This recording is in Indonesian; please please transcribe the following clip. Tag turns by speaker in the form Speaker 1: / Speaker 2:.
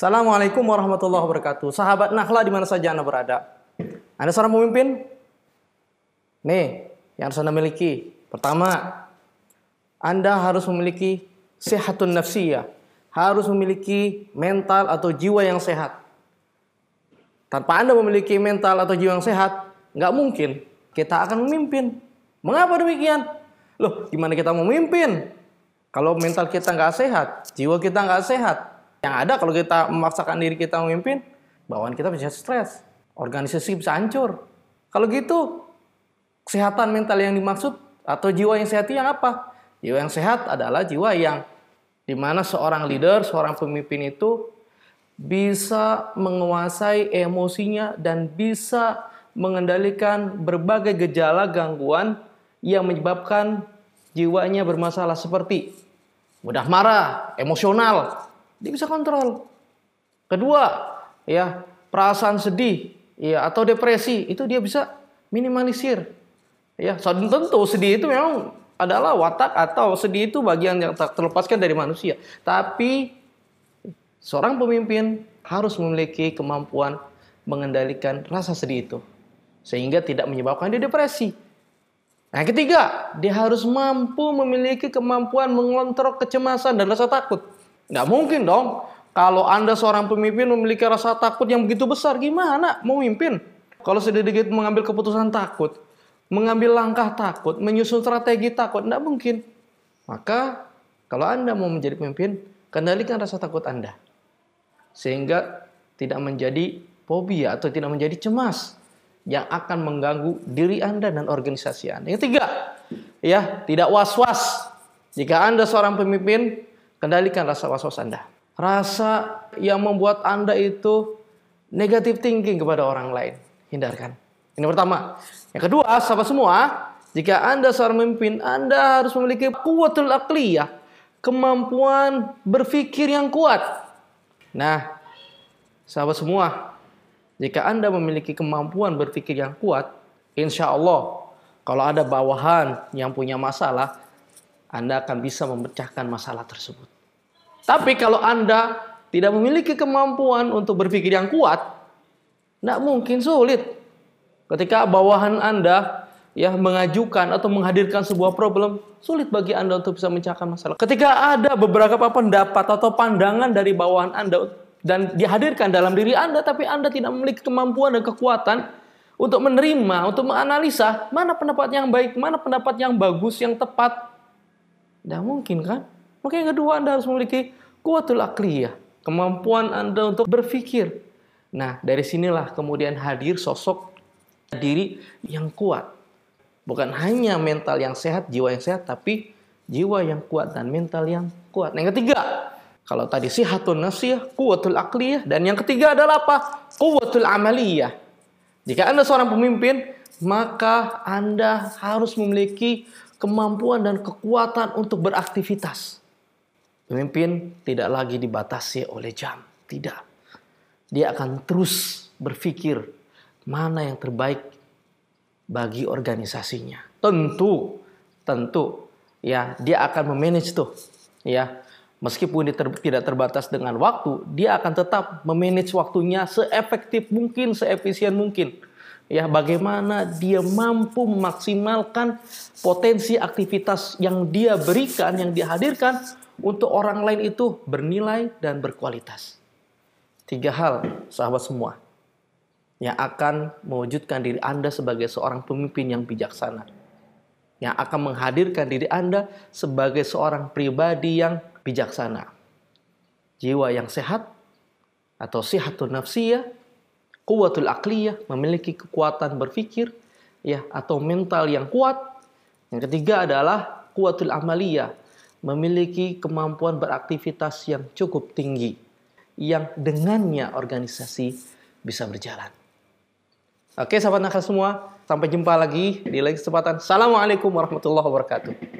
Speaker 1: Assalamualaikum warahmatullahi wabarakatuh. Sahabat Nakhla di mana saja Anda berada. Anda seorang pemimpin? Nih, yang harus Anda miliki. Pertama, Anda harus memiliki sehatun nafsiyah. Harus memiliki mental atau jiwa yang sehat. Tanpa Anda memiliki mental atau jiwa yang sehat, nggak mungkin kita akan memimpin. Mengapa demikian? Loh, gimana kita memimpin? Kalau mental kita nggak sehat, jiwa kita nggak sehat, yang ada kalau kita memaksakan diri kita memimpin, bawaan kita bisa stres, organisasi bisa hancur. Kalau gitu, kesehatan mental yang dimaksud atau jiwa yang sehat yang apa? Jiwa yang sehat adalah jiwa yang di mana seorang leader, seorang pemimpin itu bisa menguasai emosinya dan bisa mengendalikan berbagai gejala gangguan yang menyebabkan jiwanya bermasalah seperti mudah marah, emosional, dia bisa kontrol. Kedua, ya, perasaan sedih, ya atau depresi itu dia bisa minimalisir. Ya, tentu sedih itu memang adalah watak atau sedih itu bagian yang tak terlepaskan dari manusia. Tapi Seorang pemimpin harus memiliki kemampuan mengendalikan rasa sedih itu sehingga tidak menyebabkan dia depresi. Nah, ketiga, dia harus mampu memiliki kemampuan mengontrol kecemasan dan rasa takut. Nggak mungkin dong kalau Anda seorang pemimpin memiliki rasa takut yang begitu besar, gimana mau memimpin? Kalau sedikit mengambil keputusan takut, mengambil langkah takut, menyusun strategi takut, nggak mungkin. Maka kalau Anda mau menjadi pemimpin, kendalikan rasa takut Anda sehingga tidak menjadi fobia atau tidak menjadi cemas yang akan mengganggu diri Anda dan organisasi Anda. Yang ketiga, ya, tidak was-was. Jika Anda seorang pemimpin, kendalikan rasa was-was Anda. Rasa yang membuat Anda itu negatif thinking kepada orang lain, hindarkan. Ini pertama. Yang kedua, sahabat semua, jika Anda seorang pemimpin, Anda harus memiliki kuatul akliyah, kemampuan berpikir yang kuat. Nah, sahabat semua, jika Anda memiliki kemampuan berpikir yang kuat, insya Allah, kalau ada bawahan yang punya masalah, Anda akan bisa memecahkan masalah tersebut. Tapi kalau Anda tidak memiliki kemampuan untuk berpikir yang kuat, tidak mungkin sulit. Ketika bawahan Anda ya mengajukan atau menghadirkan sebuah problem, sulit bagi Anda untuk bisa mencahkan masalah. Ketika ada beberapa pendapat atau pandangan dari bawahan Anda dan dihadirkan dalam diri Anda, tapi Anda tidak memiliki kemampuan dan kekuatan untuk menerima, untuk menganalisa mana pendapat yang baik, mana pendapat yang bagus, yang tepat. Tidak mungkin kan? Maka yang kedua Anda harus memiliki kuatul akliyah, kemampuan Anda untuk berpikir. Nah, dari sinilah kemudian hadir sosok diri yang kuat Bukan hanya mental yang sehat, jiwa yang sehat, tapi jiwa yang kuat dan mental yang kuat. Nah, yang ketiga, kalau tadi sihatun nafsiyah, kuatul akliyah, dan yang ketiga adalah apa? Kuatul amaliyah. Jika Anda seorang pemimpin, maka Anda harus memiliki kemampuan dan kekuatan untuk beraktivitas. Pemimpin tidak lagi dibatasi oleh jam, tidak. Dia akan terus berpikir mana yang terbaik bagi organisasinya. Tentu, tentu ya dia akan memanage tuh ya. Meskipun dia ter, tidak terbatas dengan waktu, dia akan tetap memanage waktunya seefektif mungkin, seefisien mungkin. Ya, bagaimana dia mampu memaksimalkan potensi aktivitas yang dia berikan, yang dihadirkan untuk orang lain itu bernilai dan berkualitas. Tiga hal, sahabat semua yang akan mewujudkan diri Anda sebagai seorang pemimpin yang bijaksana. Yang akan menghadirkan diri Anda sebagai seorang pribadi yang bijaksana. Jiwa yang sehat atau sihatun nafsiyah, kuwatul akliyah, memiliki kekuatan berpikir, ya atau mental yang kuat. Yang ketiga adalah kuwatul amaliyah, memiliki kemampuan beraktivitas yang cukup tinggi, yang dengannya organisasi bisa berjalan. Oke sahabat nakal semua, sampai jumpa lagi di lain kesempatan. Assalamualaikum warahmatullahi wabarakatuh.